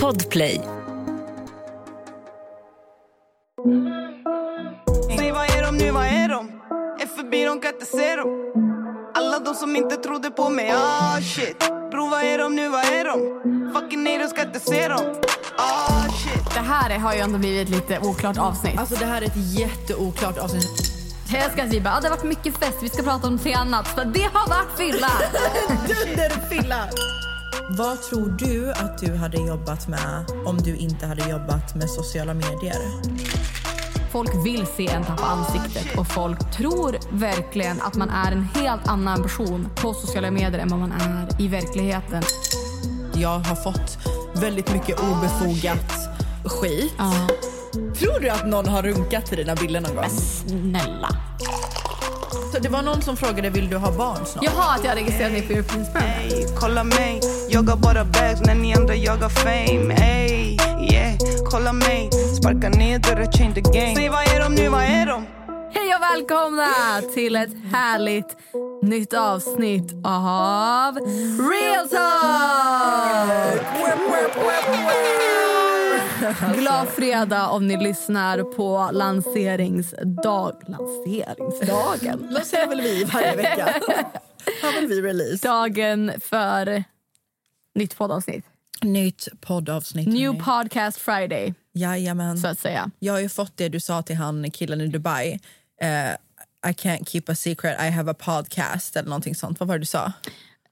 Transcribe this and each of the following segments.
Podplay. Säg vad är de nu, vad är de? Är förbi, de kan inte se dem Alla de som inte trodde på mig, ah shit Bro vad är de nu, vad är de? Fucking nej, de ska inte se dem Ah shit Det här har ju ändå blivit ett lite oklart avsnitt. Alltså det här är ett jätteoklart avsnitt. Jag ska säga bara, ah, det har varit mycket fest, vi ska prata om något annat. Så det har varit fylla! Dunderfylla! Vad tror du att du hade jobbat med om du inte hade jobbat med sociala medier? Folk vill se en tappa ansiktet och folk tror verkligen att man är en helt annan person på sociala medier än vad man är i verkligheten. Jag har fått väldigt mycket obefogat skit. Ja. Tror du att någon har runkat till dina bilder någon gång? Snälla. Så det var någon som frågade vill du ha barn snart? Jaha, att jag registrerat mig på European Sperm. Ey, kolla mig, jag har bara bags när ni andra jagar fame Ey, yeah, kolla mig Sparka ner dörrar, change the game Säg vad är de nu, vad är de? Hej och välkomna till ett härligt nytt avsnitt av Real Talk! Glad fredag om ni lyssnar på lanseringsdag... Lanseringsdagen? Lanserar väl vi varje vecka? Har väl vi release? Dagen för nytt poddavsnitt. Nytt poddavsnitt. New hörni. podcast Friday, Jajamän. så att säga. Jag har ju fått det du sa till han killen i Dubai. Eh, I can't keep a secret, I have a podcast eller någonting sånt. Vad var det du sa?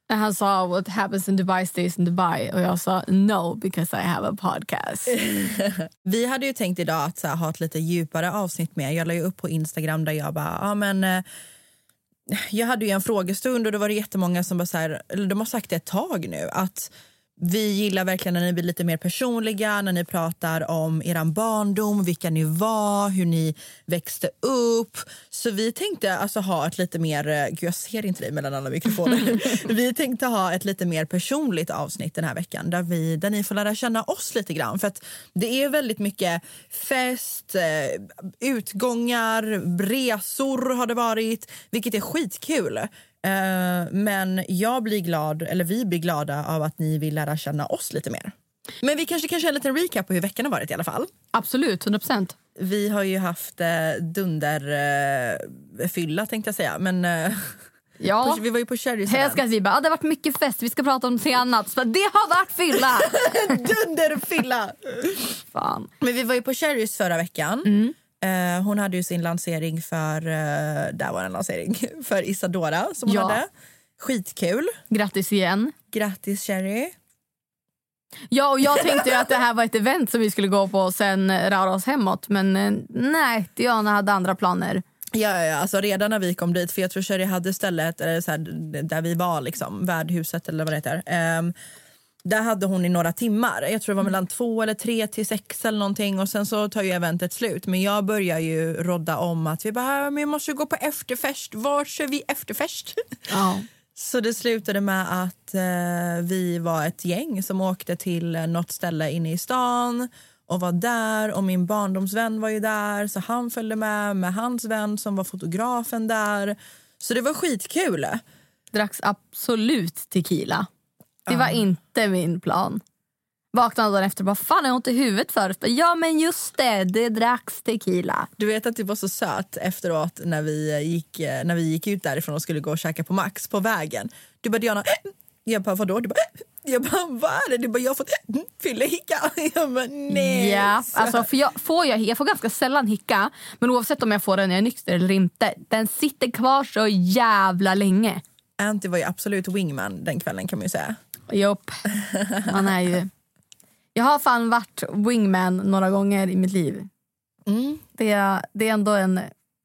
Han sa what happens in Dubai stays in Dubai och jag sa no because I have a podcast. Vi hade ju tänkt idag att så här, ha ett lite djupare avsnitt med. Jag la ju upp på Instagram där jag bara, ja men eh, jag hade ju en frågestund och då var det jättemånga som bara så här, eller de har sagt det ett tag nu att vi gillar verkligen när ni blir lite mer personliga, när ni pratar om er barndom, vilka ni var, hur ni växte upp. Så vi tänkte alltså ha ett lite mer, eh, gud jag ser inte dig mellan alla mikrofoner. vi tänkte ha ett lite mer personligt avsnitt den här veckan där, vi, där ni får lära känna oss lite grann. För att det är väldigt mycket fest, eh, utgångar, resor har det varit, vilket är skitkul. Eh, men jag blir glad, eller vi blir glada av att ni vill lära känna oss lite mer. Men vi kanske kan köra en liten recap på hur veckan har varit i alla fall. Absolut, 100 procent. Vi har ju haft eh, dunderfylla eh, fylla, tänkte jag säga. Men eh, Ja. vi var ju på Cherries Jag ska bara, ah, det har varit mycket fest, vi ska prata om något annat. Så det har varit fylla! Dunderfylla! Fan. Men vi var ju på Cherries förra veckan. Mm. Eh, hon hade ju sin lansering för, uh, där var en lansering, för Isadora som hon Ja. hade. Skitkul. Grattis igen. Grattis Cherry. Ja, och jag tänkte ju att det här var ett event som vi skulle gå på och sen eh, röra oss hemåt. Men eh, nej, Diana hade andra planer. Ja, ja, alltså redan när vi kom dit, för jag tror Sherry hade stället eller så här, där vi var, liksom, värdhuset eller vad det heter. Ehm, där hade hon i några timmar. Jag tror det var mellan två eller tre till sex eller någonting. Och sen så tar ju eventet slut. Men jag börjar ju rodda om att vi bara, "Äh, men vi måste gå på efterfest. Var kör vi efterfest? Ja. Så det slutade med att eh, vi var ett gäng som åkte till eh, något ställe inne i stan och var där. Och min barndomsvän var ju där, så han följde med med hans vän som var fotografen där. Så det var skitkul. Dracks absolut tequila. Det var inte min plan. Vaknade dagen efter och bara, fan jag har ont i huvudet förut. Ja men just det, det dracks tequila. Du vet att du var så söt efteråt när vi gick, eh, när vi gick ut därifrån och skulle gå och käka på Max på vägen. Du bara Diana, jag bara vadå? Du bara, jag bara vad är det? Du bara jag har fått fyllehicka. Jag bara nej. Ja, alltså, för jag, får jag, jag får ganska sällan hicka, men oavsett om jag får den när jag är nykter eller inte, den sitter kvar så jävla länge. Anty var ju absolut wingman den kvällen kan man ju säga. Jopp, man är ju... Jag har fan varit wingman några gånger i mitt liv. Mm. Det, är- det är ändå en...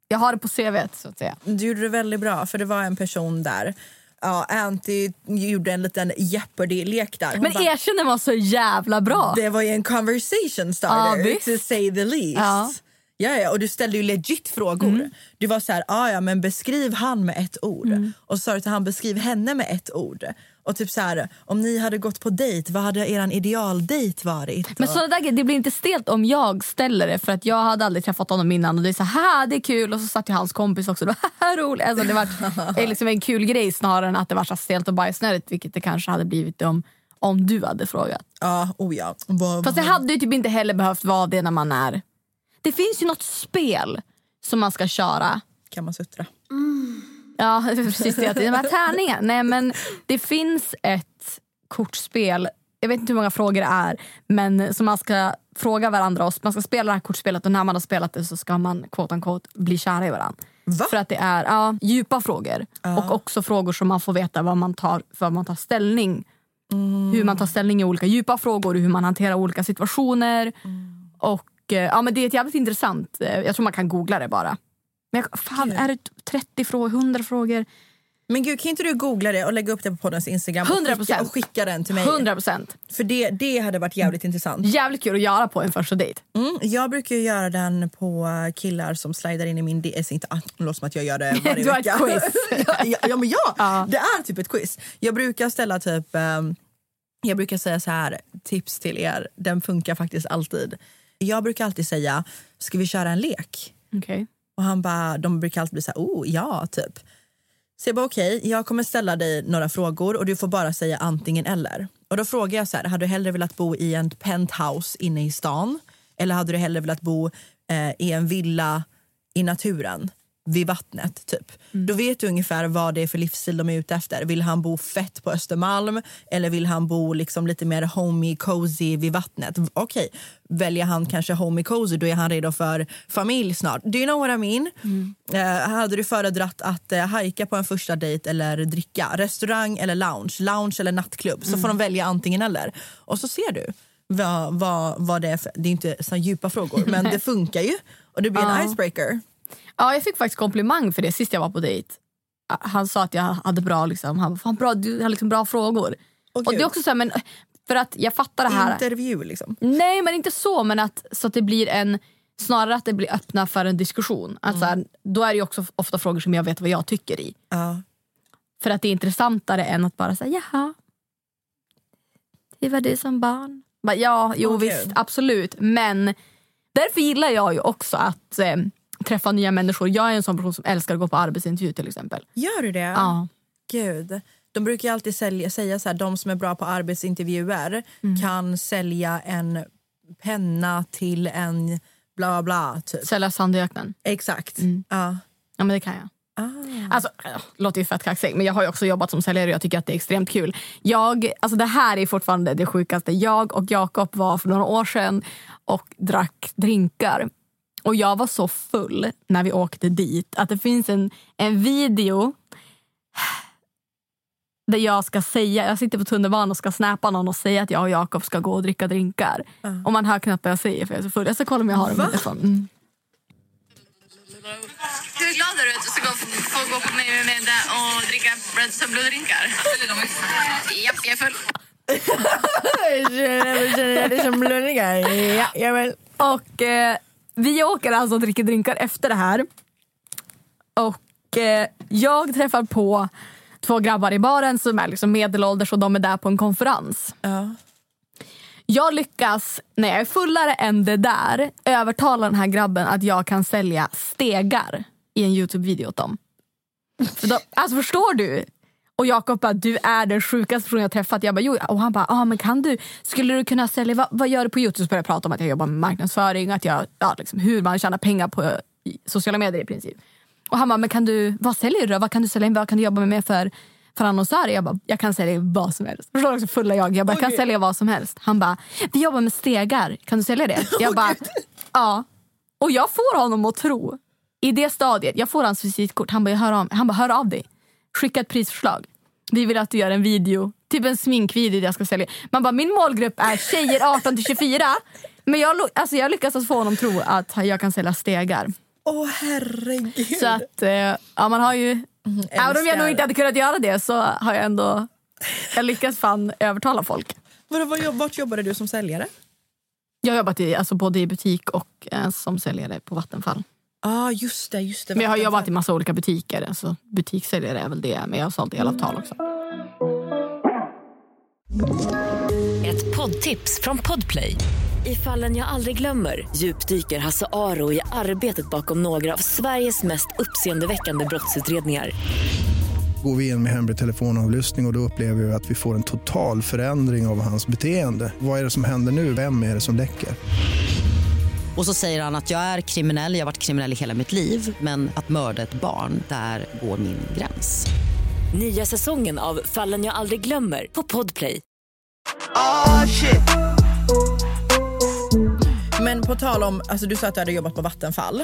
Jag har det på CVt så att säga. Du gjorde det väldigt bra för det var en person där. Ja, Anty gjorde en liten Jeopardy-lek där. Hon Men bara, erkänner var så jävla bra. Det var ju en conversation starter Ja, to say the least. Ja. Ja, ja, och du ställde ju legit frågor. Mm. Du var så här, ah, ja, men beskriv han med ett ord. Mm. Och så sa du till han, beskriv henne med ett ord. Och typ så här, om ni hade gått på dejt, vad hade er idealdejt varit? Men Och- sådana där, det blir inte stelt om jag ställer det för att jag hade aldrig träffat honom innan och det är så här, det är kul och så satt ju hans kompis också det var "Haha, roligt. Alltså, det var liksom en kul grej snarare än att det var så stelt och bajsnödigt vilket det kanske hade blivit om, om du hade frågat. Ja, oh ja. Vad, Fast det hade ju typ inte heller behövt vara det när man är... Det finns ju något spel som man ska köra. kan man suttra? Ja, precis det. De här tärningarna. Nej, men det finns ett kortspel. Jag vet inte hur många frågor det är. Men som man ska fråga varandra. Och man ska spela det här kortspelet och när man har spelat det så ska man quote unquote, bli kära i varandra. Va? För att det är ja, djupa frågor. Och också frågor som man får veta vad man tar, för man tar ställning. Hur man tar ställning i olika djupa frågor. Hur man hanterar olika situationer. Och eh, ja, men Det är ett jävligt intressant. eh, Jag tror man kan googla det bara. Men jag, fan, är det 30 frågor, 100 frågor? Men gud, kan inte du googla det och lägga upp det på poddens Instagram 100%. och skicka, och skicka den till mig? 100 procent. För det, det hade varit jävligt intressant. Jävligt kul att göra på en första dejt. Mm, jag brukar göra den på killar som slidar in i min DS. Inte, det låter som att jag gör det varje Du har ett quiz. ja, ja, ja, men ja, Ja. det är typ ett quiz. Jag brukar ställa typ... ehm, jag brukar säga så här, tips till er. Den funkar faktiskt alltid. Jag brukar alltid säga, ska vi köra en lek? Okay. Och han bara, de brukar alltid bli så här, oh ja, typ. Så jag bara okej, jag kommer ställa dig några frågor och du får bara säga antingen eller. Och då frågar jag så här, hade du hellre velat bo i en penthouse inne i stan? Eller hade du hellre velat bo eh, i en villa i naturen? Vid vattnet, typ. Då vet du ungefär vad det är för livsstil de är ute efter. Vill han bo fett på Östermalm eller vill han bo liksom lite mer homey, cozy vid vattnet? Okej, väljer han kanske homey, cozy då är han redo för familj snart. Do you know what I mean? Eh, hade du föredratt att eh, hajka på en första dejt eller dricka? Restaurang eller lounge? Lounge eller nattklubb? Så får de välja antingen eller. Och så ser du vad, vad, vad det är för... Det är inte så djupa frågor, men det funkar ju. Och det blir en icebreaker. Ja, jag fick faktiskt komplimang för det sist jag var på dejt. Han sa att jag hade bra, liksom, han, bara, bra du har liksom bra frågor. Åh, och det är också så här, men för att jag fattar det här. Intervju liksom. Nej men inte så men att, så att det blir en Snarare att det blir öppna för en diskussion. Alltså, Mm. Då är det ju också ofta frågor som jag vet vad jag tycker i. Ja. För att det är intressantare än att bara säga jaha. Det var du som barn. Bara, ja, jo Åh, visst, absolut. Men därför gillar jag ju också att eh, träffa nya människor. Jag är en sån person som älskar att gå på arbetsintervju till exempel. Gör du det? Ja. Gud. De brukar alltid sälja, säga så här, de som är bra på arbetsintervjuer Mm. kan sälja en penna till en bla bla typ. Sälja sand i öknen. Exakt. Mm. Ja. Ja men det kan jag. Ah. Alltså, äh, låter ju fett kaxig, men jag har ju också jobbat som säljare och jag tycker att det är extremt kul. Jag, alltså det här är fortfarande det sjukaste. Jag och Jakob var för några år sedan och drack drinkar. Och jag var så full när vi åkte dit att det finns en, en video där jag ska säga, jag sitter på tunnelbanan och ska snappa någon och säga att jag och Jakob ska gå och dricka drinkar. Och man hör knappt vad jag säger för jag är så full. Jag ska kolla om jag har den på telefon. Mm. Hur glad är du att du ska få gå på mig med det och dricka Red Blue-drinkar? Japp, jag är full. Och eh, vi åker alltså och dricker drinkar efter det här. Och eh, jag träffar på två grabbar i baren som är liksom medelålders och de är där på en konferens. Ja. Jag lyckas, när jag är fullare än det där, övertala den här grabben att jag kan sälja stegar i en Youtube-video åt dem. För de, alltså förstår du? Och Jakob bara, du är den sjukaste personen jag träffat. Jag bara, jo. Och han bara, ah, men kan du, skulle du kunna sälja, vad, vad gör du på Youtube? Så började jag prata om att jag jobbar med marknadsföring, att jag, ja, liksom, hur man tjänar pengar på sociala medier i princip. Och han bara, men kan du, vad säljer du då? Vad kan du sälja? Vad kan du jobba med för, för annonsörer? Jag bara, jag kan sälja vad som helst. Förstår du också fulla jag? Jag bara, jag kan sälja vad som helst. Han bara, vi jobbar med stegar. Kan du sälja det? Jag bara, ja. Och jag får honom att tro, i det stadiet, jag får hans visitkort. Han bara, hör av, han bara, hör av dig. Skicka ett prisförslag. Vi vill att du gör en video, typ en sminkvideo där jag ska sälja. Man bara, min målgrupp är tjejer 18 till 24. Men jag, alltså jag lyckas få honom att tro att jag kan sälja stegar. Åh herregud. Så att, eh, ja man har ju... Även om jag nog inte hade kunnat göra det så har jag ändå... Jag lyckas fan övertala folk. Jobb- vart jobbade du som säljare? Jag har jobbat i, alltså både i butik och eh, som säljare på Vattenfall. Ah, just det. Just det Men jag har jobbat i massa olika butiker. Alltså, butikssäljare är väl det, men jag har sålt elavtal också. Ett poddtips från Podplay. I fallen jag aldrig glömmer djupdyker Hasse Aro i arbetet bakom några av Sveriges mest uppseendeväckande brottsutredningar. Går vi in med hemlig telefonavlyssning och, och då upplever vi att vi får en total förändring av hans beteende. Vad är det som händer nu? Vem är det som läcker? Och så säger han att jag är kriminell, jag har varit kriminell i hela mitt liv men att mörda ett barn, där går min gräns. Nya säsongen av Fallen jag aldrig glömmer på Podplay. Oh shit. Men på tal om, alltså du sa att du hade jobbat på Vattenfall.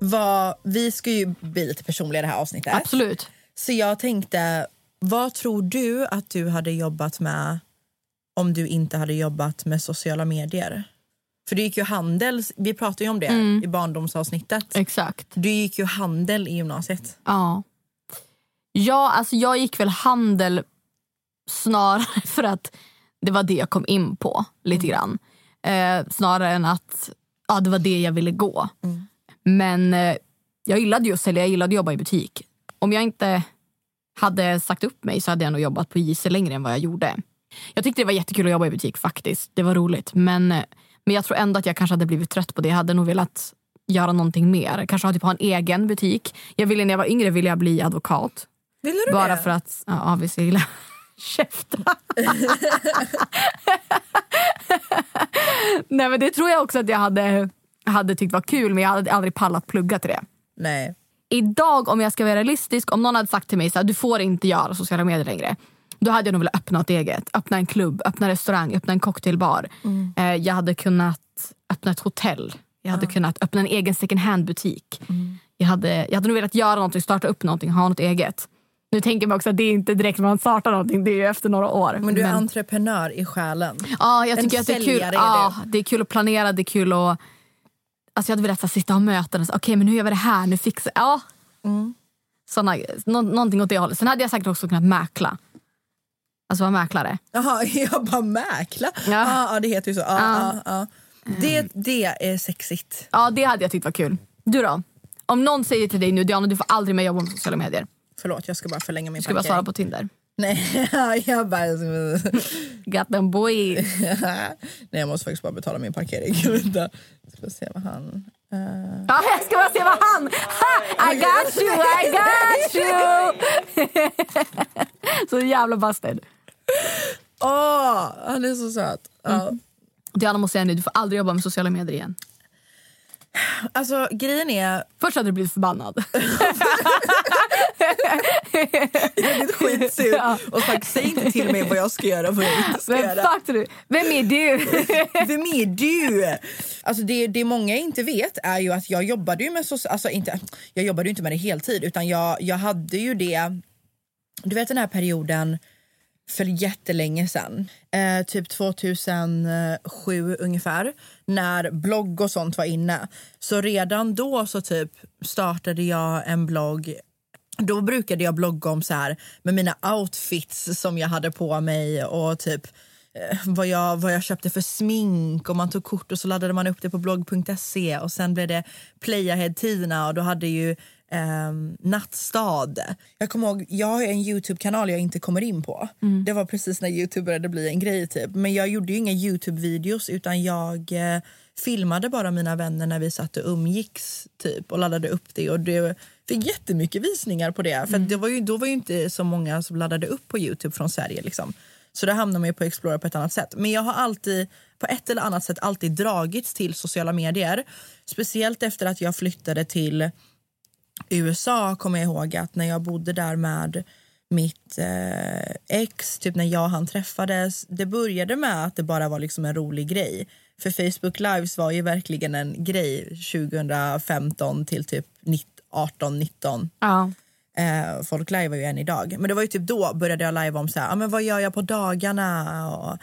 Vad, vi ska ju bli lite personliga i det här avsnittet. Absolut. Så jag tänkte, vad tror du att du hade jobbat med om du inte hade jobbat med sociala medier? För du gick ju handel, vi pratade ju om det i barndomsavsnittet. Exakt. Du gick ju handel i gymnasiet. Ja. Ja, alltså jag gick väl handel snarare för att det var det jag kom in på lite grann. Eh, snarare än att ja, det var det jag ville gå. Men eh, jag gillade ju att sälja, jag gillade att jobba i butik. Om jag inte hade sagt upp mig så hade jag nog jobbat på JC längre än vad jag gjorde. Jag tyckte det var jättekul att jobba i butik faktiskt. Det var roligt. Men, eh, men jag tror ändå att jag kanske hade blivit trött på det. Jag hade nog velat göra någonting mer. Kanske ha, typ, ha en egen butik. Jag ville, när jag var yngre ville jag bli advokat. Ville du Bara det? för att, ja jag gillar käfta. Nej men det tror jag också att jag hade, hade tyckt var kul men jag hade aldrig pallat plugga till det. Nej. Idag om jag ska vara realistisk, om någon hade sagt till mig att du får inte göra sociala medier längre. Då hade jag nog velat öppna något eget. Öppna en klubb, öppna en restaurang, öppna en cocktailbar. Eh, jag hade kunnat öppna ett hotell. Jag hade kunnat öppna en egen second hand butik. Jag, hade, jag hade nog velat göra någonting, starta upp någonting, ha något eget. Nu tänker man också att det är inte direkt när man startar någonting, det är ju efter några år. Men du är entreprenör i själen. Ja, jag En tycker att det är kul. är Ja, du. det är kul att planera, det är kul att... Alltså jag hade velat sitta och möten och okej men nu gör vi det här, nu fixar Ja. Mm. Såna, nå, någonting åt det hållet. Sen hade jag säkert också kunnat mäkla. Alltså vara mäklare. Jaha, jag bara mäkla? Ja. Ja. Ja, det heter ju så. Ja. Ja. Det, det är sexigt. Ja, det hade jag tyckt var kul. Du då? Om någon säger till dig nu, Diana du får aldrig mer jobba med sociala medier. Förlåt, jag ska bara förlänga min Du ska bara svara på Tinder. Nej, jag bara... Got them boy. Nej, jag måste faktiskt bara betala min parkering. Vänta. Ska se vad han... eh, Ja, jag ska bara se vad han... Ha, I got you, I got you! så jävla bastard. Åh, han är så söt. Ja. Mm. Diana måste säga nu, du får aldrig jobba med sociala medier igen. Alltså grejen är, Först hade du blivit förbannad. jag lite skitsur Ja. och sagt säg inte till mig vad jag ska göra vad jag inte ska Vem göra. du? Vem är du? Vem är du? Alltså det, det många inte vet är ju att jag jobbade ju med soci- alltså inte, jag jobbade ju inte med det heltid utan jag, jag hade ju det, du vet den här perioden för jättelänge sedan, eh, typ 2007 ungefär, när blogg och sånt var inne. Så redan då så typ startade jag en blogg. Då brukade jag blogga om så här med mina outfits som jag hade på mig och typ eh, vad jag, vad jag köpte för smink. Och man tog kort och så laddade man upp det på blogg.se och sen blev det Playahead-tiderna och då hade ju ehm, Nattstad. Jag kommer ihåg, jag har en Youtube-kanal jag inte kommer in på. Det var precis när Youtube började bli en grej typ. Men jag gjorde ju inga Youtube-videos utan jag eh, filmade bara mina vänner när vi satt och umgicks typ och laddade upp det och det fick jättemycket visningar på det. För att det var ju, då var ju inte så många som laddade upp på Youtube från Sverige liksom. Så då hamnar man på Explorer på ett annat sätt. Men jag har alltid, på ett eller annat sätt alltid dragits till sociala medier. Speciellt efter att jag flyttade till USA kommer jag ihåg att när jag bodde där med mitt eh, ex, typ när jag och han träffades, det började med att det bara var liksom en rolig grej. För Facebook Lives var ju verkligen en grej 2015 till typ 18, 19. Ja. Eh, folk lajvar ju än idag. Men det var ju typ då började jag lajva om så här, ah, men vad gör jag på dagarna? Och,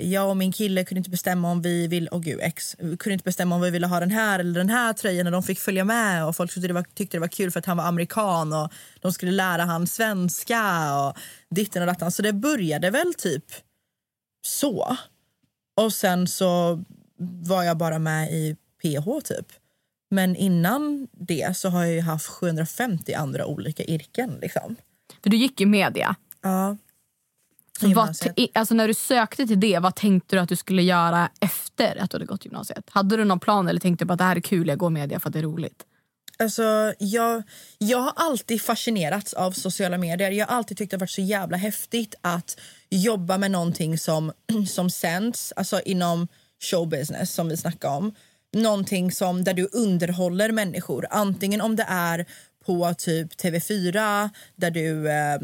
jag och min kille kunde inte bestämma om vi vill, oh gud, ex, kunde inte bestämma om vi ville ha den här eller den här tröjan och de fick följa med och folk tyckte det var, tyckte det var kul för att han var amerikan och de skulle lära han svenska och ditten och dattan. Så det började väl typ så. Och sen så var jag bara med i PH typ. Men innan det så har jag ju haft 750 andra olika yrken. Liksom. För du gick i media. Ja. Så vad, alltså när du sökte till det, vad tänkte du att du skulle göra efter att du hade gått gymnasiet? Hade du någon plan eller tänkte du att det här är kul, jag går media för att det är roligt? Alltså, jag, jag har alltid fascinerats av sociala medier. Jag har alltid tyckt det varit så jävla häftigt att jobba med någonting som, som sänds, alltså inom showbusiness som vi snackade om. Någonting som där du underhåller människor. Antingen om det är på typ TV4 där du eh,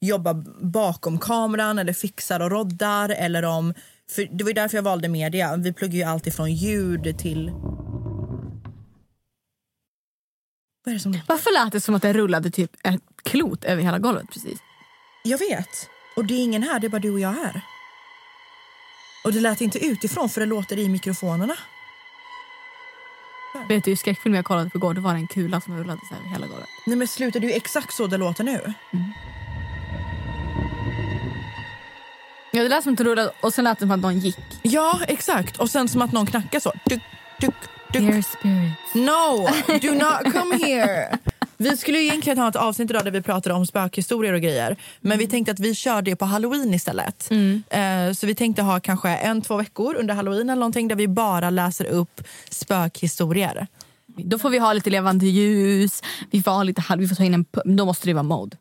jobbar bakom kameran eller fixar och roddar eller om för det var ju därför jag valde media. Vi pluggar ju allt ifrån ljud till... Vad är det som... Varför lät det som att det rullade typ ett klot över hela golvet precis? Jag vet. Och det är ingen här, det är bara du och jag här. Och det lät inte utifrån för det låter i mikrofonerna. Vet du, skräckfilm jag kollade på igår, då var det en kula som rullade så här hela golvet. Nej men sluta, det är ju exakt så det låter nu. Ja, det lät som att det rullade och sen lät det som att någon gick. Ja, exakt. Och sen som att någon knackar så. Duk, duk, duk. Dear spirit. No, do not come here. Vi skulle ju egentligen ha ett avsnitt idag där vi pratade om spökhistorier och grejer. Men vi tänkte att vi kör det på halloween istället. Eh, så vi tänkte ha kanske en, två veckor under halloween eller någonting där vi bara läser upp spökhistorier. Då får vi ha lite levande ljus, vi får, ha lite, vi får ta in en Då måste det vara mode.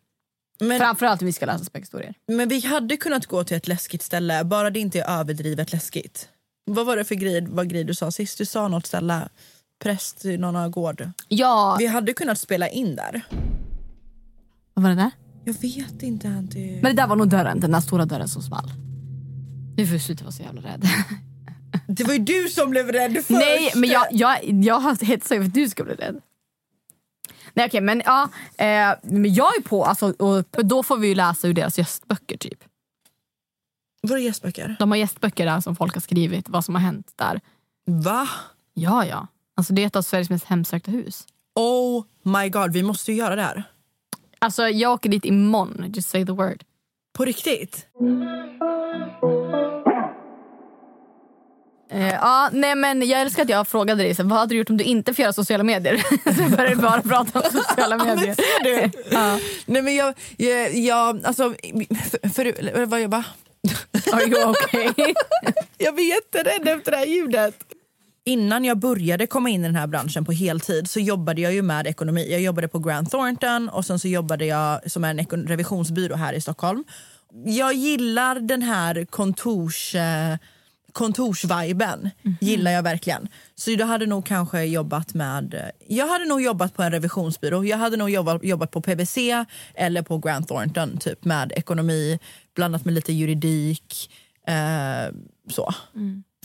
Men, Framförallt om vi ska läsa spökhistorier. men vi hade kunnat gå till ett läskigt ställe, bara det inte är överdrivet läskigt. Vad var det för grej, vad grej du sa sist? Du sa något ställe. Präst i någon gård. Ja, Vi hade kunnat spela in där. vad var det där? Jag vet inte, Anty. Men det där var nog dörren, den där stora dörren som small. Nu får du sluta vara så jävla rädd. Det var ju du som blev rädd först! Nej, men jag, jag, jag har hetsat för att du ska bli rädd. Nej okej, men ja. Eh, men jag är på, alltså, och då får vi ju läsa ur deras gästböcker typ. Var det gästböcker? De har gästböcker där som folk har skrivit, vad som har hänt där. Va? Ja, ja. Alltså det är ett av Sveriges mest hemsökta hus. Oh my god, vi måste ju göra det här. Alltså jag åker dit imorgon, just say the word. På riktigt? Eh, ja, nej men jag älskar att jag frågade dig, så, vad hade du gjort om du inte får göra sociala medier? så började du bara prata om sociala medier. du? ja. Nej men jag, jag, jag alltså, för, för, vad jag bara... Are you okay? Jag blir jätterädd efter det här ljudet. Innan jag började komma in i den här branschen på heltid så jobbade jag ju med ekonomi. Jag jobbade på Grant Thornton och sen så jobbade jag som en revisionsbyrå här i Stockholm. Jag gillar den här kontors, eh, kontorsviben. Gillar jag verkligen. Så jag hade nog kanske jobbat med... Jag hade nog jobbat på en revisionsbyrå. Jag hade nog jobbat, jobbat på PBC eller på Grant Thornton typ med ekonomi blandat med lite juridik. Eh, så.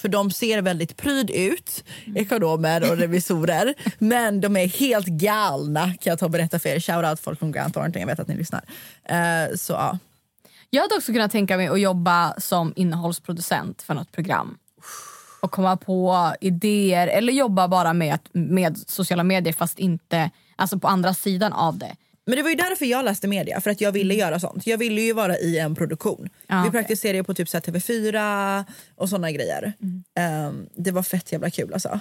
För de ser väldigt pryd ut, ekonomer och revisorer. men de är helt galna kan jag ta och berätta för er. Shoutout folk från Grant Thornton, jag vet att ni lyssnar. Eh, så ja. Jag hade också kunnat tänka mig att jobba som innehållsproducent för något program. Och komma på idéer eller jobba bara med, med sociala medier fast inte alltså på andra sidan av det. Men det var ju därför jag läste media, för att jag ville göra sånt. Jag ville ju vara i en produktion. Ja, Vi okej. praktiserade ju på typ så här TV4 och såna grejer. Eh, det var fett jävla kul alltså.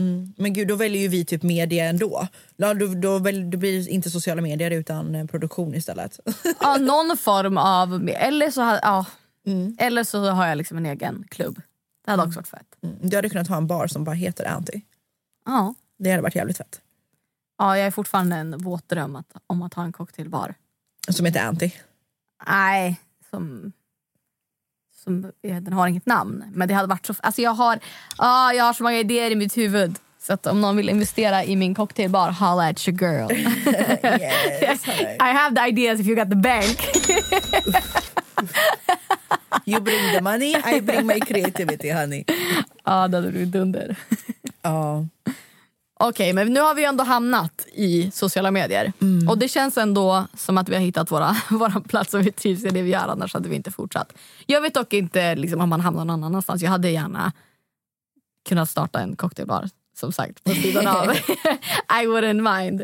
Mm. Men gud, då väljer ju vi typ media ändå. Då, då, då, väl, då blir det inte sociala medier utan eh, produktion istället. Ja, någon form av... Eller så, har- ja, eller så har jag liksom en egen klubb. Det hade också varit fett. Mm. Du hade kunnat ha en bar som bara heter Anty. Ja. Det hade varit jävligt fett. Ja, jag är fortfarande en våt dröm att, om att ha en cocktailbar. Som heter Anty. Nej, som, som, den har inget namn. Men det hade varit så... Alltså jag, har, ah, jag har så många idéer i mitt huvud. Så att om någon vill investera i min cocktailbar, holla at your girl. Yes. I have the ideas if you got the bank. you bring the money, I bring my creativity honey. Ja, det hade blivit dunder. Ja. Okej, men nu har vi ändå hamnat i sociala medier. Och det känns ändå som att vi har hittat våra, våra plats och vi trivs i det vi gör. Annars hade vi inte fortsatt. Jag vet dock inte liksom, om man hamnar någon annanstans. Jag hade gärna kunnat starta en cocktailbar, som sagt, på sidan av. I wouldn't mind.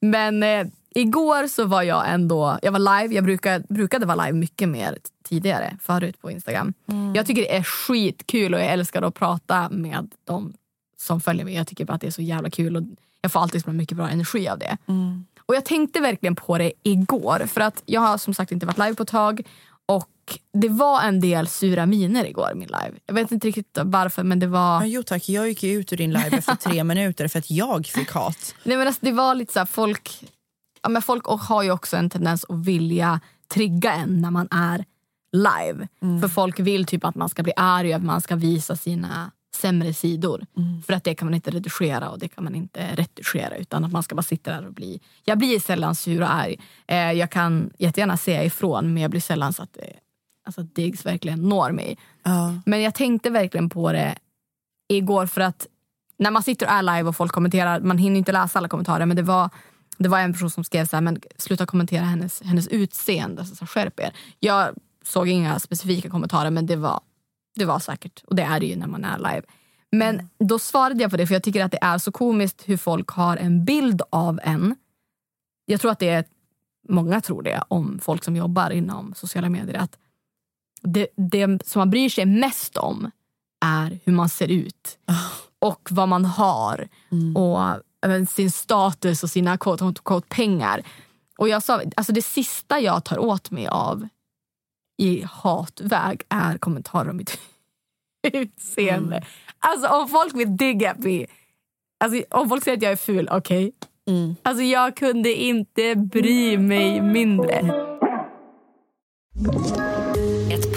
Men eh, igår så var jag ändå, jag var live. Jag brukade, brukade vara live mycket mer tidigare, förut på Instagram. Jag tycker det är skitkul och jag älskar att prata med dem som följer mig. Jag tycker bara att det är så jävla kul och jag får alltid så mycket bra energi av det. Och jag tänkte verkligen på det igår för att jag har som sagt inte varit live på ett tag och det var en del sura miner igår min live. Jag vet inte riktigt varför men det var... Ja, jo tack, jag gick ju ut ur din live efter tre minuter för att jag fick hat. Nej, men alltså, det var lite så här, folk, ja, men folk har ju också en tendens att vilja trigga en när man är live. För folk vill typ att man ska bli arg och att man ska visa sina sämre sidor. För att det kan man inte redigera och det kan man inte retuschera utan att man ska bara sitta där och bli... Jag blir sällan sur och arg. Eh, jag kan jättegärna säga ifrån men jag blir sällan så att, det, alltså, att Diggs verkligen når mig. Ja. Men jag tänkte verkligen på det igår för att när man sitter och är live och folk kommenterar, man hinner inte läsa alla kommentarer men det var, det var en person som skrev så här, men sluta kommentera hennes, hennes utseende, så, så skärp er. Jag såg inga specifika kommentarer men det var, det var säkert, och det är det ju när man är live. Men då svarade jag på det för jag tycker att det är så komiskt hur folk har en bild av en. Jag tror att det är, många tror det om folk som jobbar inom sociala medier. Att det, det som man bryr sig mest om är hur man ser ut och vad man har och även sin status och sina quote, quote, pengar. Och jag sa, alltså det sista jag tar åt mig av i hatväg är kommentarer om mitt utseende. Alltså om folk vill digga mig, alltså, om folk säger att jag är ful, okej. Alltså jag kunde inte bry mig mindre.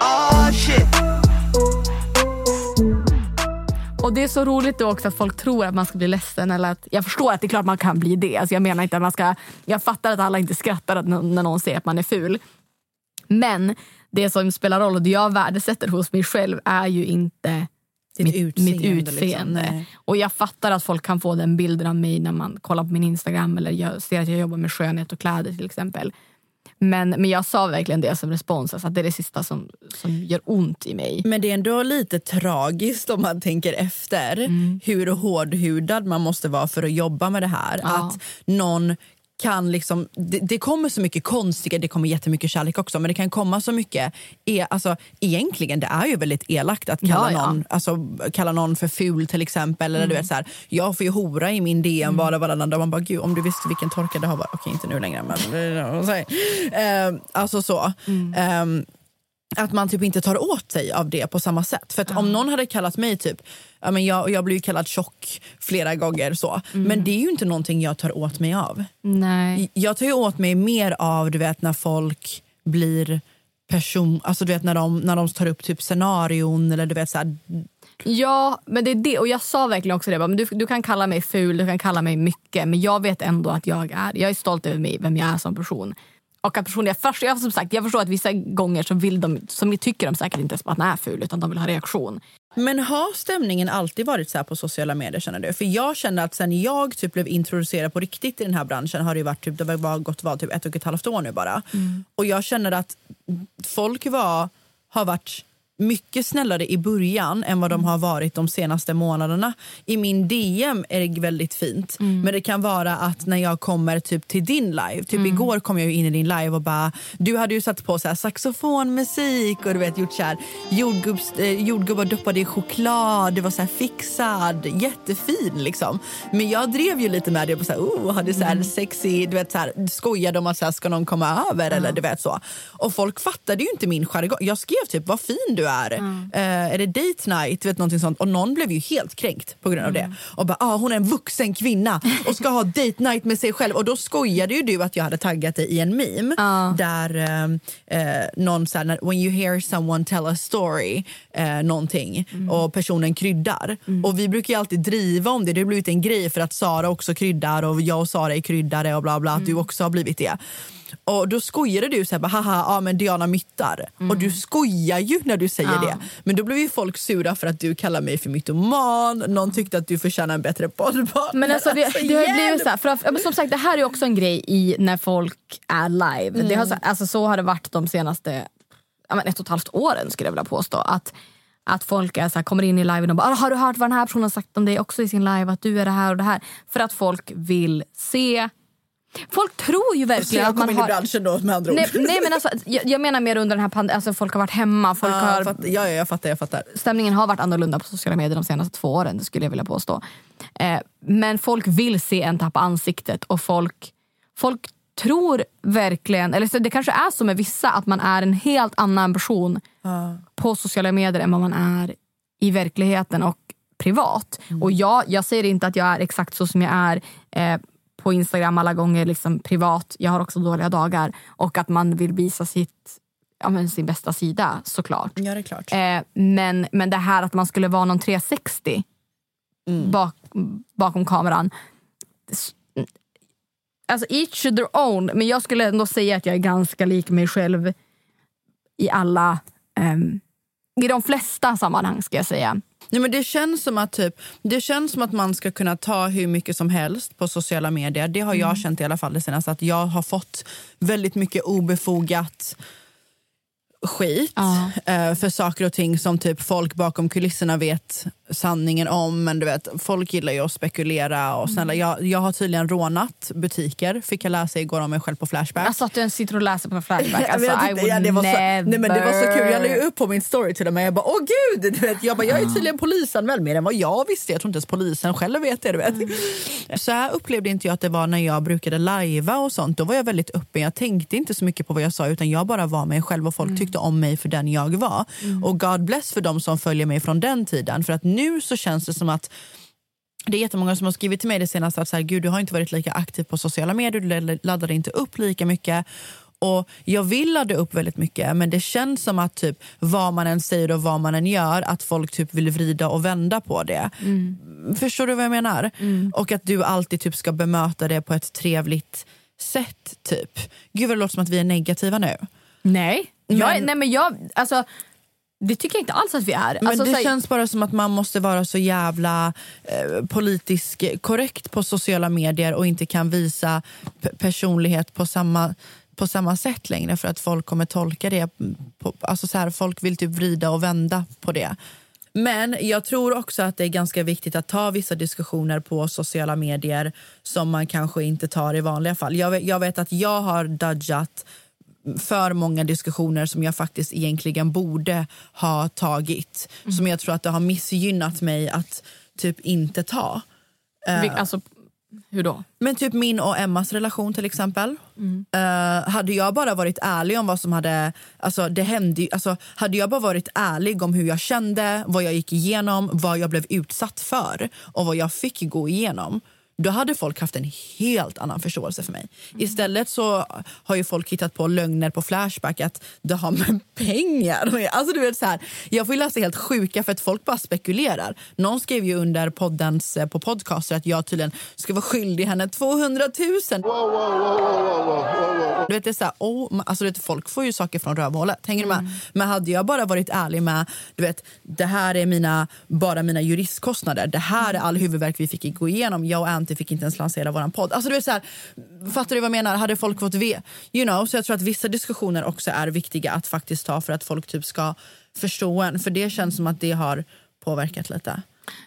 Oh shit. Och det är så roligt då också att folk tror att man ska bli ledsen. Eller att, jag förstår att det är klart man kan bli det. Alltså jag menar inte att man ska... Jag fattar att alla inte skrattar när någon säger att man är ful. Men det som spelar roll och det jag värdesätter hos mig själv är ju inte Ditt mitt utseende, Mitt liksom. utseende. Nej. och jag fattar att folk kan få den bilden av mig när man kollar på min Instagram eller jag ser att jag jobbar med skönhet och kläder till exempel. Men, men jag sa verkligen det som respons, alltså att det är det sista som, som gör ont i mig. Men det är ändå lite tragiskt om man tänker efter hur hårdhudad man måste vara för att jobba med det här. Ja. Att någon kan liksom, det, det kommer så mycket konstiga, det kommer jättemycket kärlek också men det kan komma så mycket, e, alltså, egentligen det är ju väldigt elakt att kalla, Ja, ja. Någon, alltså, kalla någon för ful till exempel. Eller, du vet, så här, jag får ju hora i min DM var och varannan dag. Man bara, gud om du visste vilken torka det har varit. Okej inte nu längre men så här. Ehm, alltså så. Ehm, att man typ inte tar åt sig av det på samma sätt. För att om någon hade kallat mig typ, ja, men jag, jag blir ju kallad tjock flera gånger så. Men det är ju inte någonting jag tar åt mig av. Nej. Jag tar ju åt mig mer av du vet när folk blir person, alltså du vet när de, när de tar upp typ scenarion eller du vet så här, Ja, men det är det. Och jag sa verkligen också det. Men du, du kan kalla mig ful, du kan kalla mig mycket. Men jag vet ändå att jag är, jag är stolt över mig, vem jag är som person. Och att personen, jag, förstår, jag, som sagt, jag förstår att vissa gånger så vill de, som tycker de säkert inte ens att den är ful utan de vill ha reaktion. Men har stämningen alltid varit så här på sociala medier? känner du? För jag känner att sen jag typ blev introducerad på riktigt i den här branschen har det ju varit typ, det har gått var, typ ett och ett halvt år nu bara. Och jag känner att folk var, har varit mycket snällare i början än vad de har varit de senaste månaderna. I min DM är det väldigt fint. Men det kan vara att när jag kommer typ till din live, typ igår kom jag in i din live och bara, du hade ju satt på så här saxofonmusik och du vet gjort så här jordgubbs, eh, jordgubbar doppade i choklad, det var så här fixad, jättefin liksom. Men jag drev ju lite med det på så här, oh, hade så här sexy, du vet så här, skojade om att så här, ska någon komma över eller du vet så. Och folk fattade ju inte min jargong. Jag skrev typ vad fin du är. Eh, är det date night? Vet, någonting sånt. Och någon blev ju helt kränkt på grund av det. Och bara, ah, hon är en vuxen kvinna och ska ha date night med sig själv. Och då skojade ju du att jag hade taggat dig i en meme där eh, eh, någon när- when you hear someone tell a story, eh, någonting och personen kryddar. Och vi brukar ju alltid driva om det. Det har blivit en grej för att Sara också kryddar och jag och Sara är kryddare och bla bla. Att du också har blivit det. Och då skojade du så här, haha, ja men Diana myttar. Och du skojar ju när du säger det. Men då blev ju folk sura för att du kallar mig för mytoman. Någon tyckte att du förtjänar en bättre poddpartner. Men alltså, det, Alltså, det har blivit så här, för att, ja, som sagt det här är också en grej i när folk är live. Det har, så- alltså, så har det varit de senaste ja, ett och ett halvt åren skulle jag vilja påstå. Att, att folk är så här, kommer in i liven och bara “Ah, “Har du hört vad den här personen har sagt om dig också i sin live? Att du är det här och det här?” För att folk vill se Folk tror ju Så verkligen jag att man kom in i har... branschen då med andra ord. Nej, nej men alltså, jag, jag menar mer under den här pandemin, alltså folk har varit hemma, folk Ja, har jag fattar, ja, ja, jag fattar, jag fattar. stämningen har varit annorlunda på sociala medier de senaste två åren, det skulle jag vilja påstå. Eh, men folk vill se en tappa ansiktet och folk, folk tror verkligen, eller så det kanske är så med vissa att man är en helt annan person på sociala medier än vad man är i verkligheten och privat. Och jag, jag säger inte att jag är exakt så som jag är eh, på Instagram alla gånger liksom privat. Jag har också dåliga dagar. Och att man vill visa sitt, ja, sin bästa sida såklart. Ja, det är klart. Eh, men, men det här att man skulle vara någon 360 bak, bakom kameran. Alltså each to their own. Men jag skulle ändå säga att jag är ganska lik mig själv i alla, ehm, i de flesta sammanhang ska jag säga. Nej, men det, känns som att typ, det känns som att man ska kunna ta hur mycket som helst på sociala medier. Det har jag känt i alla fall det senaste. Att jag har fått väldigt mycket obefogat skit Ja. eh, för saker och ting som typ folk bakom kulisserna vet sanningen om. Men du vet, folk gillar ju att spekulera. Och snälla, jag, jag har tydligen rånat butiker, fick jag läsa igår om mig själv på Flashback. Alltså att du ens sitter och läser på Flashback. Ja, Alltså, I tyckte- ja, det var så, nej, men det var så kul. Jag la upp på min story till och med. Jag bara, åh gud! Du vet, jag, bara, jag är tydligen polisanmäld mer än vad jag visste. Jag tror inte ens polisen själv vet det. Du vet. Så här upplevde inte jag att det var när jag brukade lajva och sånt. Då var jag väldigt öppen. Jag tänkte inte så mycket på vad jag sa utan jag bara var mig själv och folk tyckte om mig för den jag var. Och God bless för de som följer mig från den tiden. För att nu så känns det som att det är jättemånga som har skrivit till mig det senaste att så här, Gud, du har inte varit lika aktiv på sociala medier, du laddar inte upp lika mycket. Och Jag vill ladda upp väldigt mycket men det känns som att typ vad man än säger och vad man än gör att folk typ vill vrida och vända på det. Förstår du vad jag menar? Och att du alltid typ ska bemöta det på ett trevligt sätt. typ. Gud vad det låter som att vi är negativa nu. Nej. Jag, Men- nej men jag, alltså, det tycker jag inte alls att vi är. Men alltså, det här- känns bara som att man måste vara så jävla eh, politiskt korrekt på sociala medier och inte kan visa personlighet på samma, på samma sätt längre för att folk kommer tolka det. På, alltså så här, folk vill typ vrida och vända på det. Men jag tror också att det är ganska viktigt att ta vissa diskussioner på sociala medier som man kanske inte tar i vanliga fall. Jag vet, jag vet att jag har dodgat för många diskussioner som jag faktiskt egentligen borde ha tagit. Som jag tror att det har missgynnat mig att typ inte ta. vi, alltså, hur då? Men typ min och Emmas relation till exempel. Eh, hade jag bara varit ärlig om vad som hade... Alltså det hände, alltså, hade jag bara varit ärlig om hur jag kände, vad jag gick igenom, vad jag blev utsatt för och vad jag fick gå igenom då hade folk haft en helt annan förståelse för mig. Istället så har ju folk hittat på lögner på Flashback att det har med pengar alltså, du vet, så här, Jag får ju läsa helt sjuka för att folk bara spekulerar. Någon skrev ju under poddens, eh, på podcaster att jag tydligen ska vara skyldig henne 200 000. Du vet, det är så här, oh, alltså, du vet, folk får ju saker från rövhålet. Hänger du med? Men hade jag bara varit ärlig med du vet, det här är mina, bara mina juristkostnader. Det här är all huvudvärk vi fick gå igenom. Jag och Anty fick inte ens lansera vår podd. Alltså, du vet, så här, fattar du vad jag menar? Hade folk fått ve... You know, så jag tror att vissa diskussioner också är viktiga att faktiskt ta för att folk typ ska förstå en. För det känns som att det har påverkat lite.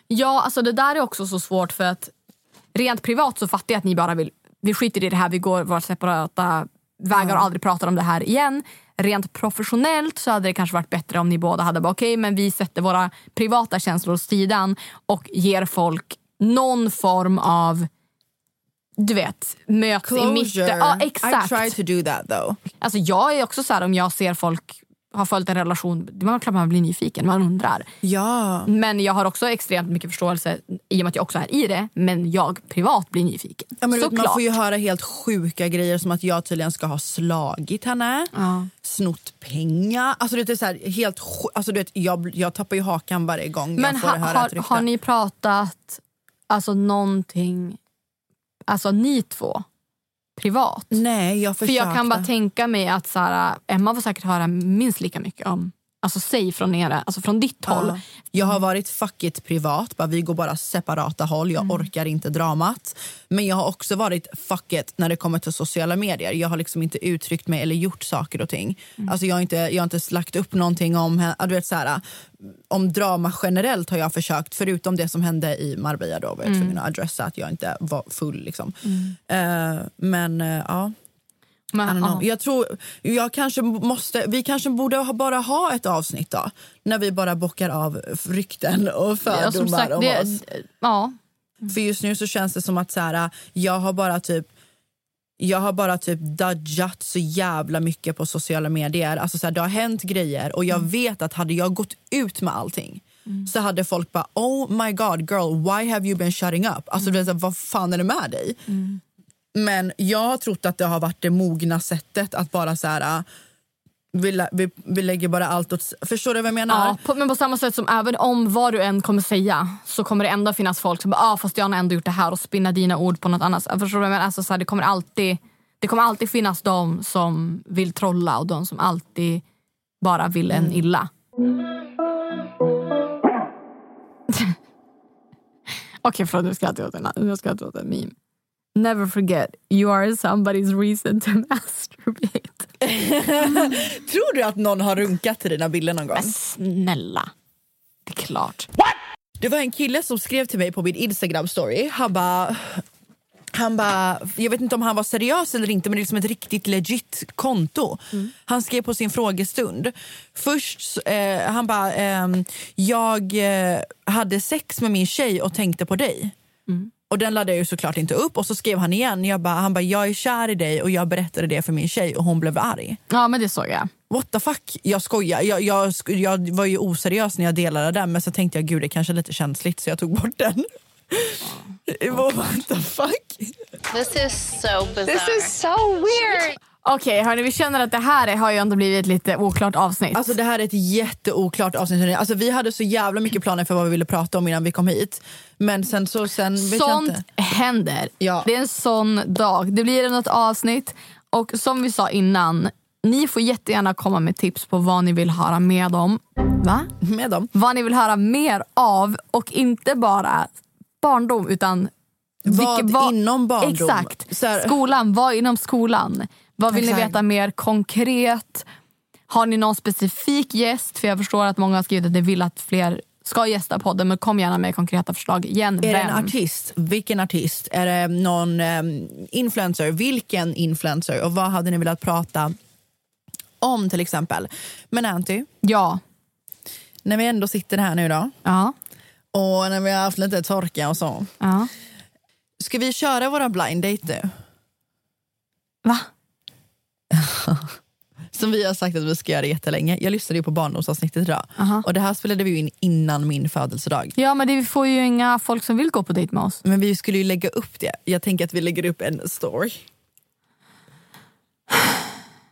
Ja, alltså det där är också så svårt för att rent privat så fattar jag att ni bara vill, vi skiter i det här, vi går våra separata vägar och aldrig pratar om det här igen. Rent professionellt så hade det kanske varit bättre om ni båda hade bara okej men vi sätter våra privata känslor åt sidan och ger folk någon form av du vet, möts i mitten. Ja, I exakt. try to do that though. Alltså jag är också så här om jag ser folk har följt en relation, det är klart man blir nyfiken, man undrar. Ja. Men jag har också extremt mycket förståelse i och med att jag också är i det. Men jag privat blir nyfiken. Ja, men vet, man Såklart. får ju höra helt sjuka grejer som att jag tydligen ska ha slagit henne, Ja. snott pengar. Alltså, det är så här, helt alltså, du vet, jag, jag tappar ju hakan varje gång Men jag får ha, höra ett har, rykte. har ni pratat alltså någonting, alltså ni två, privat? Nej, jag För jag kan bara tänka mig att så här, Emma får säkert höra minst lika mycket om alltså, säg från nere, alltså från ditt håll. Ja. Jag har varit fuck it privat, bara, vi går bara separata håll, jag orkar inte dramat. Men jag har också varit fuck it när det kommer till sociala medier. Jag har liksom inte uttryckt mig eller gjort saker och ting. Alltså jag, har inte, jag har inte lagt upp någonting om, du vet, så här, om drama generellt har jag försökt, förutom det som hände i Marbella då var jag tvungen att adressa att jag inte var full. Liksom. Eh, men eh, ja. Men, ja. Jag tror, jag kanske måste, vi kanske borde ha, bara ha ett avsnitt då. När vi bara bockar av rykten och fördomar Ja, sagt, om det, oss. ja. För just nu så känns det som att så här, jag har bara typ jag har bara typ dodgat så jävla mycket på sociala medier. Alltså så här, det har hänt grejer och jag Mm. vet att hade jag gått ut med allting så hade folk bara oh my god girl why have you been shutting up? Alltså Mm. det är så här, vad fan är det med dig? Men jag har trott att det har varit det mogna sättet att bara så här äh, vi, vi, vi lägger bara allt åt... Förstår du vad jag menar? Ja, på, men på samma sätt som även om vad du än kommer säga så kommer det ändå finnas folk som bara ah, fast jag har ändå gjort det här och spinna dina ord på något annat. Förstår du vad jag menar? Alltså, så här, det, kommer alltid, det kommer alltid finnas de som vill trolla och de som alltid bara vill en illa. Okej, förlåt nu skrattar jag åt en, jag åt en meme. Never forget, you are somebody's reason to masturbate. Tror du att någon har runkat till dina bilder någon gång? Men snälla, det är klart. Det var en kille som skrev till mig på min Instagram story. Han bara... Han bara, jag vet inte om han var seriös eller inte men det är liksom ett riktigt legit konto. Han skrev på sin frågestund. Först, eh, han bara, ehm, jag eh, hade sex med min tjej och tänkte på dig. Och den laddade jag ju såklart inte upp och så skrev han igen. Jag bara, han bara, jag är kär i dig och jag berättade det för min tjej och hon blev arg. Ja, men det såg jag. What the fuck? Jag skojar. Jag, jag, jag var ju oseriös när jag delade den men så tänkte jag gud det kanske är lite känsligt så jag tog bort den. What the fuck? This is so bizarre. This is so weird. Okej, hörni, vi känner att det här är- har ju ändå blivit ett lite oklart avsnitt. Alltså det här är ett jätteoklart avsnitt. Alltså, vi hade så jävla mycket planer för vad vi ville prata om innan vi kom hit. Men sen så sen Sånt händer. Ja. Det är en sån dag. Det blir något avsnitt. Och som vi sa innan, ni får jättegärna komma med tips på vad ni vill höra med om. Va? Med dem. Vad ni vill höra mer av och inte bara barndom utan Vad vilket- inom barndom? Exakt. Så här- Skolan, vad inom skolan? Vad vill ni Exakt. veta mer konkret? Har ni någon specifik gäst? För jag förstår att många har skrivit att de vill att fler ska gästa podden men kom gärna med konkreta förslag igen. Är det en artist? Vilken artist? Är det någon ehm, influencer? Vilken influencer? Och vad hade ni velat prata om till exempel? Men Anty, Ja. när vi ändå sitter här nu då Ja. och när vi har haft lite torka och så. ja. Ska vi köra våra blind date nu? Va? Som vi har sagt att vi ska göra jättelänge. Jag lyssnade ju på barndomsavsnittet idag. Aha. Och det här spelade vi in innan min födelsedag. Ja men det, får ju inga folk som vill gå på dejt med oss. Men vi skulle ju lägga upp det. Jag tänker att vi lägger upp en story.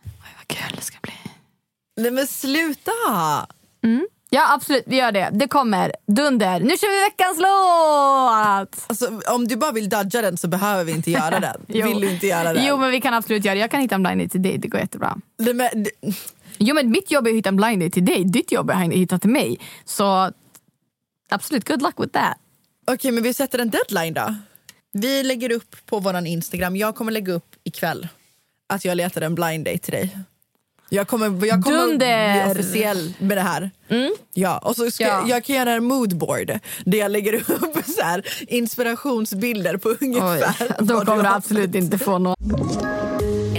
Oj, vad kul det ska bli. Nej men sluta! Ja absolut, vi gör det. Det kommer. Dunder. Nu kör vi veckans låt! Alltså, om du bara vill dodga den så behöver vi inte göra den. Vill du inte göra den? Jo men vi kan absolut göra det. Jag kan hitta en blind date till dig. Det går jättebra. Nej, men, d- Jo men mitt jobb är att hitta en blind date till dig. Ditt jobb är att hitta till mig. Så absolut, good luck with that. Okej men vi sätter en deadline då. Vi lägger upp på våran Instagram, jag kommer lägga upp ikväll att jag letar en blind date till dig. Jag kommer, jag kommer Dunder! bli officiell med det här. Ja, och så ska, Ja. Jag kan göra en moodboard där jag lägger upp så här, inspirationsbilder på ungefär Då vad kommer du absolut inte få någon.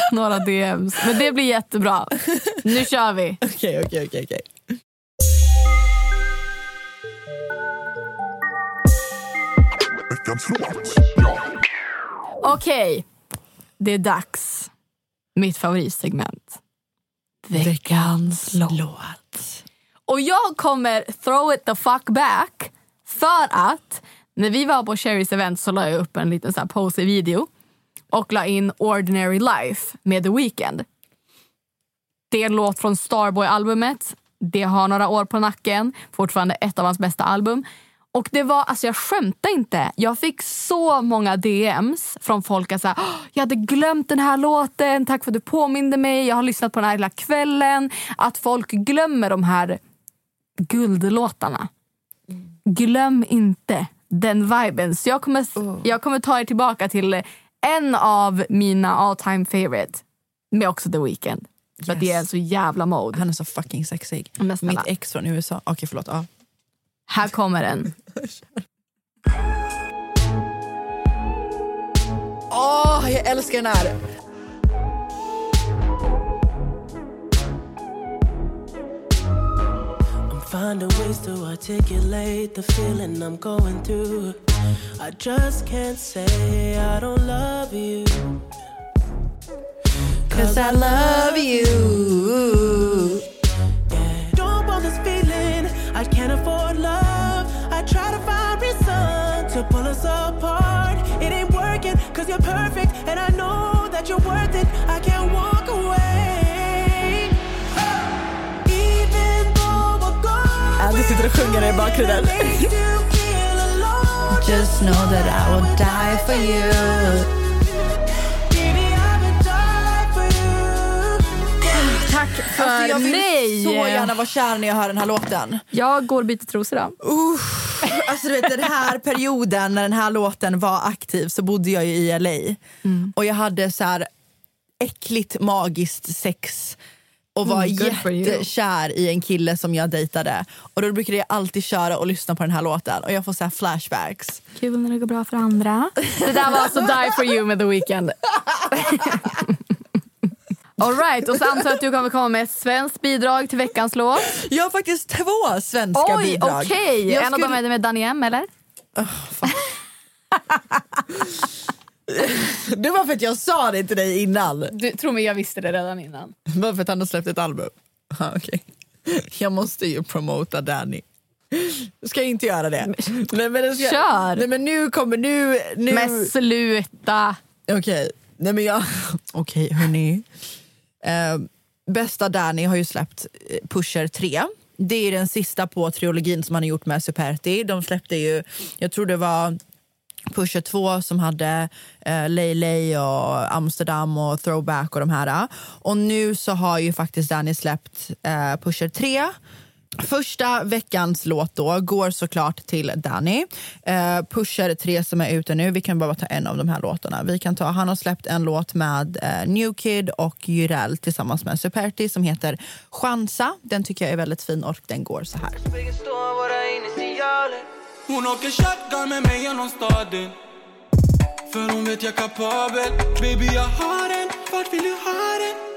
några DMs. Men det blir jättebra. Nu kör vi. Okej, okej, okej. okej. Okej, det är dags. Mitt favoritsegment. Veckans låt. Och jag kommer throw it the fuck back för att när vi var på Cherries event så la jag upp en liten så här pose-video och la in Ordinary Life med The Weeknd. Det är en låt från Starboy-albumet. Det har några år på nacken. Fortfarande ett av hans bästa album. Och det var, alltså jag skämtar inte. Jag fick så många DMs från folk att säga, "Åh, jag hade glömt den här låten, tack för att du påminde mig, jag har lyssnat på den här hela kvällen. Att folk glömmer de här guldlåtarna. Glöm inte den viben. Så jag kommer, jag kommer ta er tillbaka till en av mina all time favorite med också The Weeknd. För att det är en så jävla mode. Han är så fucking sexig. Mitt ex från USA. Okej, förlåt. Ja. Här kommer den. Åh, jag älskar den här. I'm finding ways to articulate the feeling I'm going through. I just can't say I don't love you. Cause I love you. Don't want this feeling. I can't afford love. I try to find reason to pull us apart. It ain't working cause you're perfect. And I know that you're worth it. I can't walk away. Even though we're gone. Andy sitter och sjunger i bakgrunden. Just know that I will die for you. Tack för Alltså, jag vill mig! så gärna vara kär när jag hör den här låten. Jag går och byter trosor då. Uff. Alltså du vet den här perioden när den här låten var aktiv så bodde jag ju i LA. Och jag hade så här äckligt magiskt sex och var Mm, jättekär i en kille som jag dejtade. Och då brukade jag alltid köra och lyssna på den här låten och jag får så här flashbacks. Kul när det går bra för andra. Det där var alltså Die for you med The Weeknd. All right, och så antar jag att du kommer komma med ett svenskt bidrag till veckans låt. Jag har faktiskt två svenska Oj, bidrag. okej. Jag En av dem skulle- är med Danny M, eller? Det var för att jag sa det till dig innan. Du, tro mig, jag visste det redan innan. Bara för att han har släppt ett album. Ja, okej. Jag måste ju promota Danny. Ska jag inte göra det? Nej, men ska... Kör! Nej, men nu kommer... Nu, nu... Men sluta! Okej, nej men jag... Okej, hörni. Eh, bästa Danny har ju släppt eh, Pusher 3. Det är den sista på trilogin som han har gjort med Superti. De släppte ju, jag tror det var Pusher 2 som hade eh, Lay Lay och Amsterdam och Throwback och de här. Och nu så har ju faktiskt Danny släppt eh, Pusher 3. Första veckans låt då går såklart till Danny. Eh, Pusher 3 som är ute nu, vi kan bara ta en av de här låtarna. Vi kan ta, han har släppt en låt med eh, New Kid och Jurel tillsammans med Superti som heter Chansa. Den tycker jag är väldigt fin och den går så här. Hon åker shotgun med mig genom staden För hon vet jag är kapabel Baby jag har den, vart vill du ha den?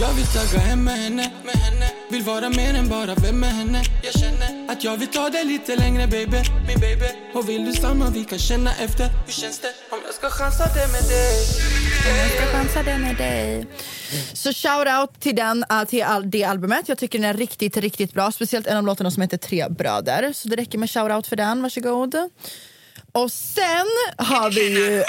Jag vill tagga hem med henne, med henne Vill vara mer än bara vem med henne Jag känner att jag vill ta det lite längre baby, min baby Och vill du samma vi kan känna efter Hur känns det om jag ska chansa det med dig? Jag ska chansa det med dig. Så shout out till, den, eh, till all, det albumet. Jag tycker den är riktigt, riktigt bra. Speciellt en av låtarna som heter Tre bröder. Så det räcker med shout out för den. Varsågod. Och sen har vi ju...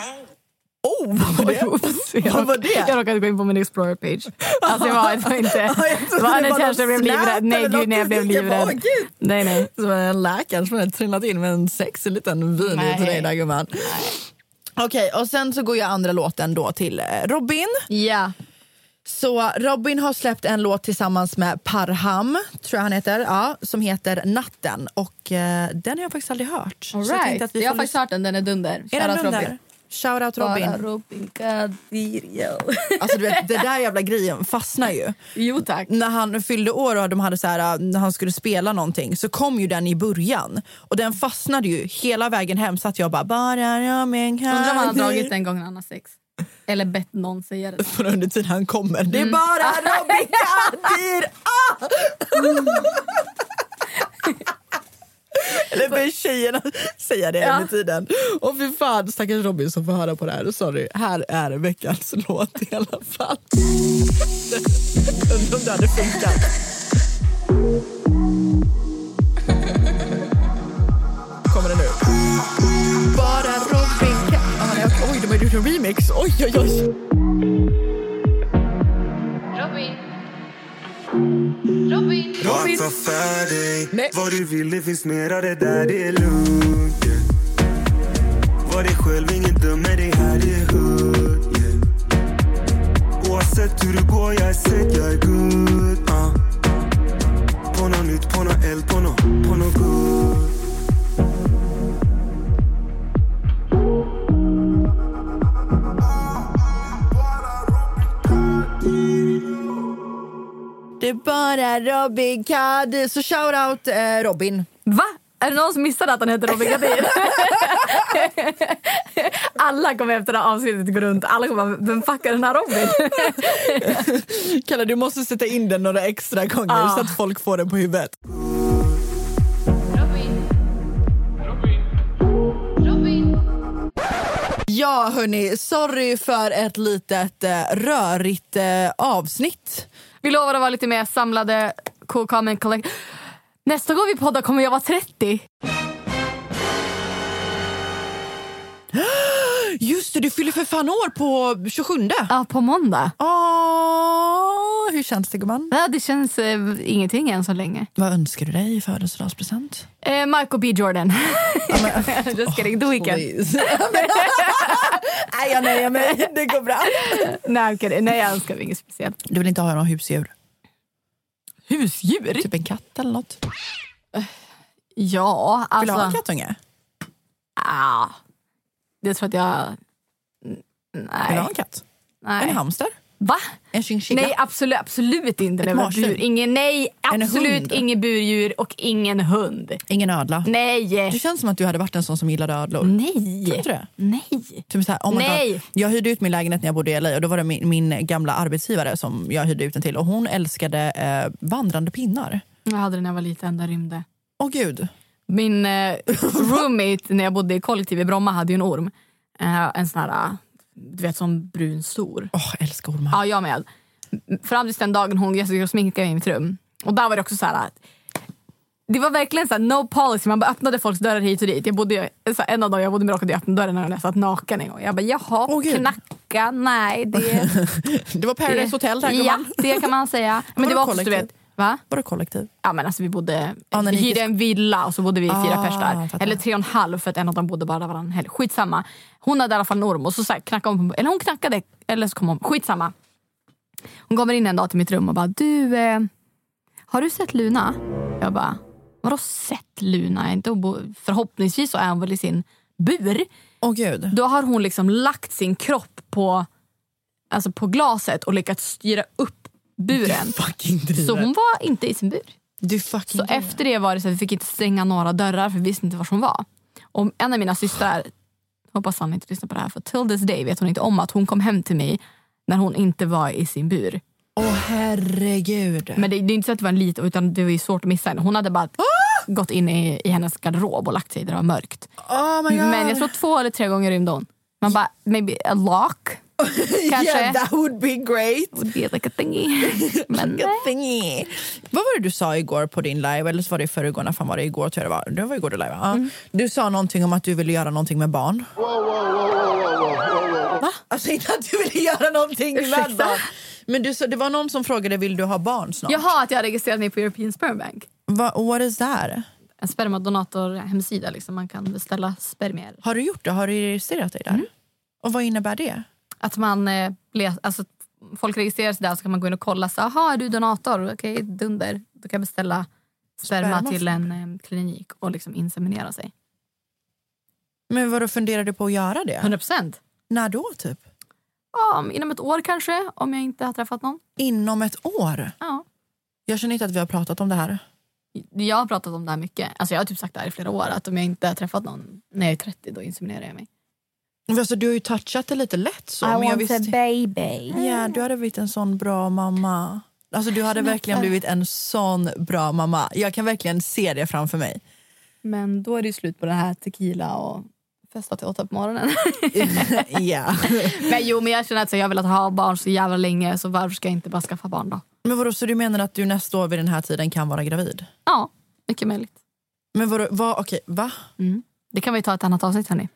Oh, vad var det? Vad var det? Jag råkade gå in på min Explorer-page. Alltså, jag var, det var inte... Det var känsla jag blev livrädd. Nej, gud, nej, jag blev livrädd. Nej, nej. Som en läkare som hade trillat in med en sexig liten video till dig där gumman. Okej, och sen så går jag andra låten då till eh, Robin. Ja. Så Robin har släppt en låt tillsammans med Parham, tror jag han heter, ja, som heter Natten. Och eh, den har jag faktiskt aldrig hört. All Så jag right. vi jag har faktiskt hört den, den är dunder. Är den dunder? Shoutout Robin. Bara Robin Alltså du vet, det där jävla grejen fastnar ju. Jo tack. När han fyllde år och de hade så här, när han skulle spela någonting så kom ju den i början. Och den fastnade ju hela vägen hem så att jag bara bara jag Undrar om han har dragit den gången han har sex. Eller bett någon säga det. För under tiden han kommer. Det är Mm. bara Robin Kadir! Ah! Eller börjar tjejerna säga det Ja. hela tiden? Och för fan, stackars Robin som får höra på det här. Sorry, här är veckans låt i alla fall. Undrar om det hade funkat. Kommer det nu? Bara Robin kan... Ah. Oj, de har gjort en remix. Oj, oj, oj. Robin. Robin. Var för dig Nej. Vad du vill, det finns mer av det där, det är lugnt yeah. Var dig själv, ingen dömer dig här, det är hood yeah. Oavsett hur det går, jag är set, jag är good uh. På något nytt, på något eld, på något, på något good Det är bara Robin Kadir. Så shoutout eh, Robin. Va? Är det någon som missade att han heter Robin Kadir? Alla kommer efter det här avsnittet gå runt. Alla kommer bara, vem fuck är den här Robin? Kalle, du måste sätta in den några extra gånger Ah. så att folk får den på huvudet. Ja, hörni, sorry för ett litet eh, rörigt eh, avsnitt. Vi lovar att vara lite mer samlade. Cool common collect. Nästa gång vi poddar kommer jag vara 30. Just det, du fyller för fan år på 27. Ja, på måndag. Åh, hur känns det gumman? Ja, det känns eh, ingenting än så länge. Vad önskar du dig i födelsedagspresent? Eh, Michael B Jordan. Just kidding, The Weeknd. Nej, jag nöjer mig. Det går bra. Nej, kidding. Nej, jag önskar mig inget speciellt. Du vill inte ha några husdjur? Husdjur? Typ en katt eller något? Ja, Vill du ha en alltså... kattunge? Ah, det tror jag att jag... N- Vill Nej. du ha en katt? Nej. En hamster? Va? En chinchilla? Nej, absolut, absolut inte. Ett marsvin? Ingen, nej, absolut ingen burdjur och ingen hund. Ingen ödla? Nej. Det känns som att du hade varit en sån som gillade ödlor. Nej. Tror du det? Nej. Typ så här, oh Nej. God. Jag hyrde ut min lägenhet när jag bodde i LA och då var det min, min gamla arbetsgivare som jag hyrde ut den till och hon älskade eh, vandrande pinnar. Jag hade det när jag var liten, den rymde. Åh gud. Min eh, roommate när jag bodde i kollektiv i Bromma hade ju en orm. Eh, en sån här, eh, du vet som brun stor. Åh, jag älskar ormar. Ja, jag med. Fram tills den dagen hon jag skulle gå och sminka mig i mitt rum. Och där var det också så här att det var verkligen så no policy, man bara öppnade folks dörrar hit och dit. Jag bodde, så en av dem jag bodde med råkade öppna dörren när jag satt naken en gång. Jag bara jaha, gud. knacka, nej det... Det var Paradise Hotel där Ja, gumman. det kan man säga. Men det det var också, du vet, va? Var det kollektiv? Ja men alltså vi bodde, när vi hyrde en villa och så bodde vi fyra Ah, pers där. fattar. Eller tre och en halv för att en av dem bodde bara där varannan helg. Skitsamma. Hon hade i alla fall en orm och så, så här, knackade hon på, eller hon knackade eller så kom hon, skitsamma. Hon kommer in en dag till mitt rum och bara du, eh, har du sett Luna? Jag bara, vadå sett Luna? Inte Förhoppningsvis så är hon väl i sin bur. Åh gud. Då har hon liksom lagt sin kropp på, alltså på glaset och lyckats styra upp buren. Driver. Så hon var inte i sin bur. Du fucking Så efter det var det så att vi fick inte stänga några dörrar för vi visste inte var hon var. Och en av mina systrar, hoppas han inte lyssnar på det här för till this day vet hon inte om att hon kom hem till mig när hon inte var i sin bur. Åh herregud. Men det, det är inte så att det var en liten utan det var ju svårt att missa henne. Hon hade bara gått in i, i hennes garderob och lagt sig där det var mörkt. Oh. Men jag tror två eller tre gånger rymde hon. Man bara, maybe a lock? Kanske. Yeah, that would be great. Would be like a thingy. Men Like a thingy. Vad var det du sa igår på din live? Eller så var det i förrgår? När fan var det igår? Tror jag det, var. det var igår du live, ja. Du sa någonting om att du ville göra någonting med barn. Va? Alltså inte att du ville göra någonting med Ursäkta? barn. Men du, sa- det var någon som frågade vill du ha barn snart? Jaha, att jag har registrerat mig på European Sperm Bank. Va, what is that? En spermadonator-hemsida. Liksom. Man kan beställa spermier. Har du gjort det? Har du registrerat dig där? Och vad innebär det? Att man, eh, alltså, folk registrerar sig där så kan man gå in och kolla. Så, Aha, är du donator? Okej, dunder. Då kan jag beställa sperma till en eh, klinik och liksom inseminera sig. Men vad funderar du på att göra det? 100 procent. När då typ? Ja, inom ett år kanske, om jag inte har träffat någon. Inom ett år? Ja. Jag känner inte att vi har pratat om det här. Jag har pratat om det här mycket. Alltså jag har typ sagt det här i flera år. Att om jag inte har träffat någon när jag är 30 då inseminerar jag mig. Alltså, du har ju touchat det lite lätt så. men jag visste... baby. Ja, du hade blivit en sån bra mamma. Alltså, du hade verkligen blivit en sån bra mamma. Jag kan verkligen se det framför mig. Men då är det ju slut på det här tequila och festa till åtta på morgonen. ja. men jo, men jag känner att så jag har velat ha barn så jävla länge så varför ska jag inte bara skaffa barn då? Men vadå, så du menar att du nästa år vid den här tiden kan vara gravid? Ja, mycket möjligt. Men vadå, vad, okej, va? Mm. Det kan vi ta ett annat avsnitt hörni.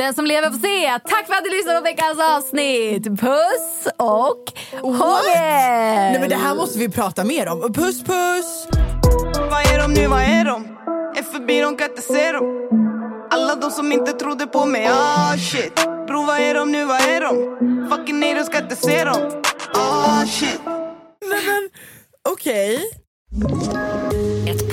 Den som lever får se. Tack för att du lyssnade på veckans avsnitt. Puss och hångel! Nej men det här måste vi prata mer om. Puss puss! Vad är de nu, vad är de? Är förbi, de kan inte se dem Alla de som inte trodde på mig, ah shit Bro, vad är de nu, vad är de? Fucking nej, de ska inte se dem Ah shit Nej men, okej. Ett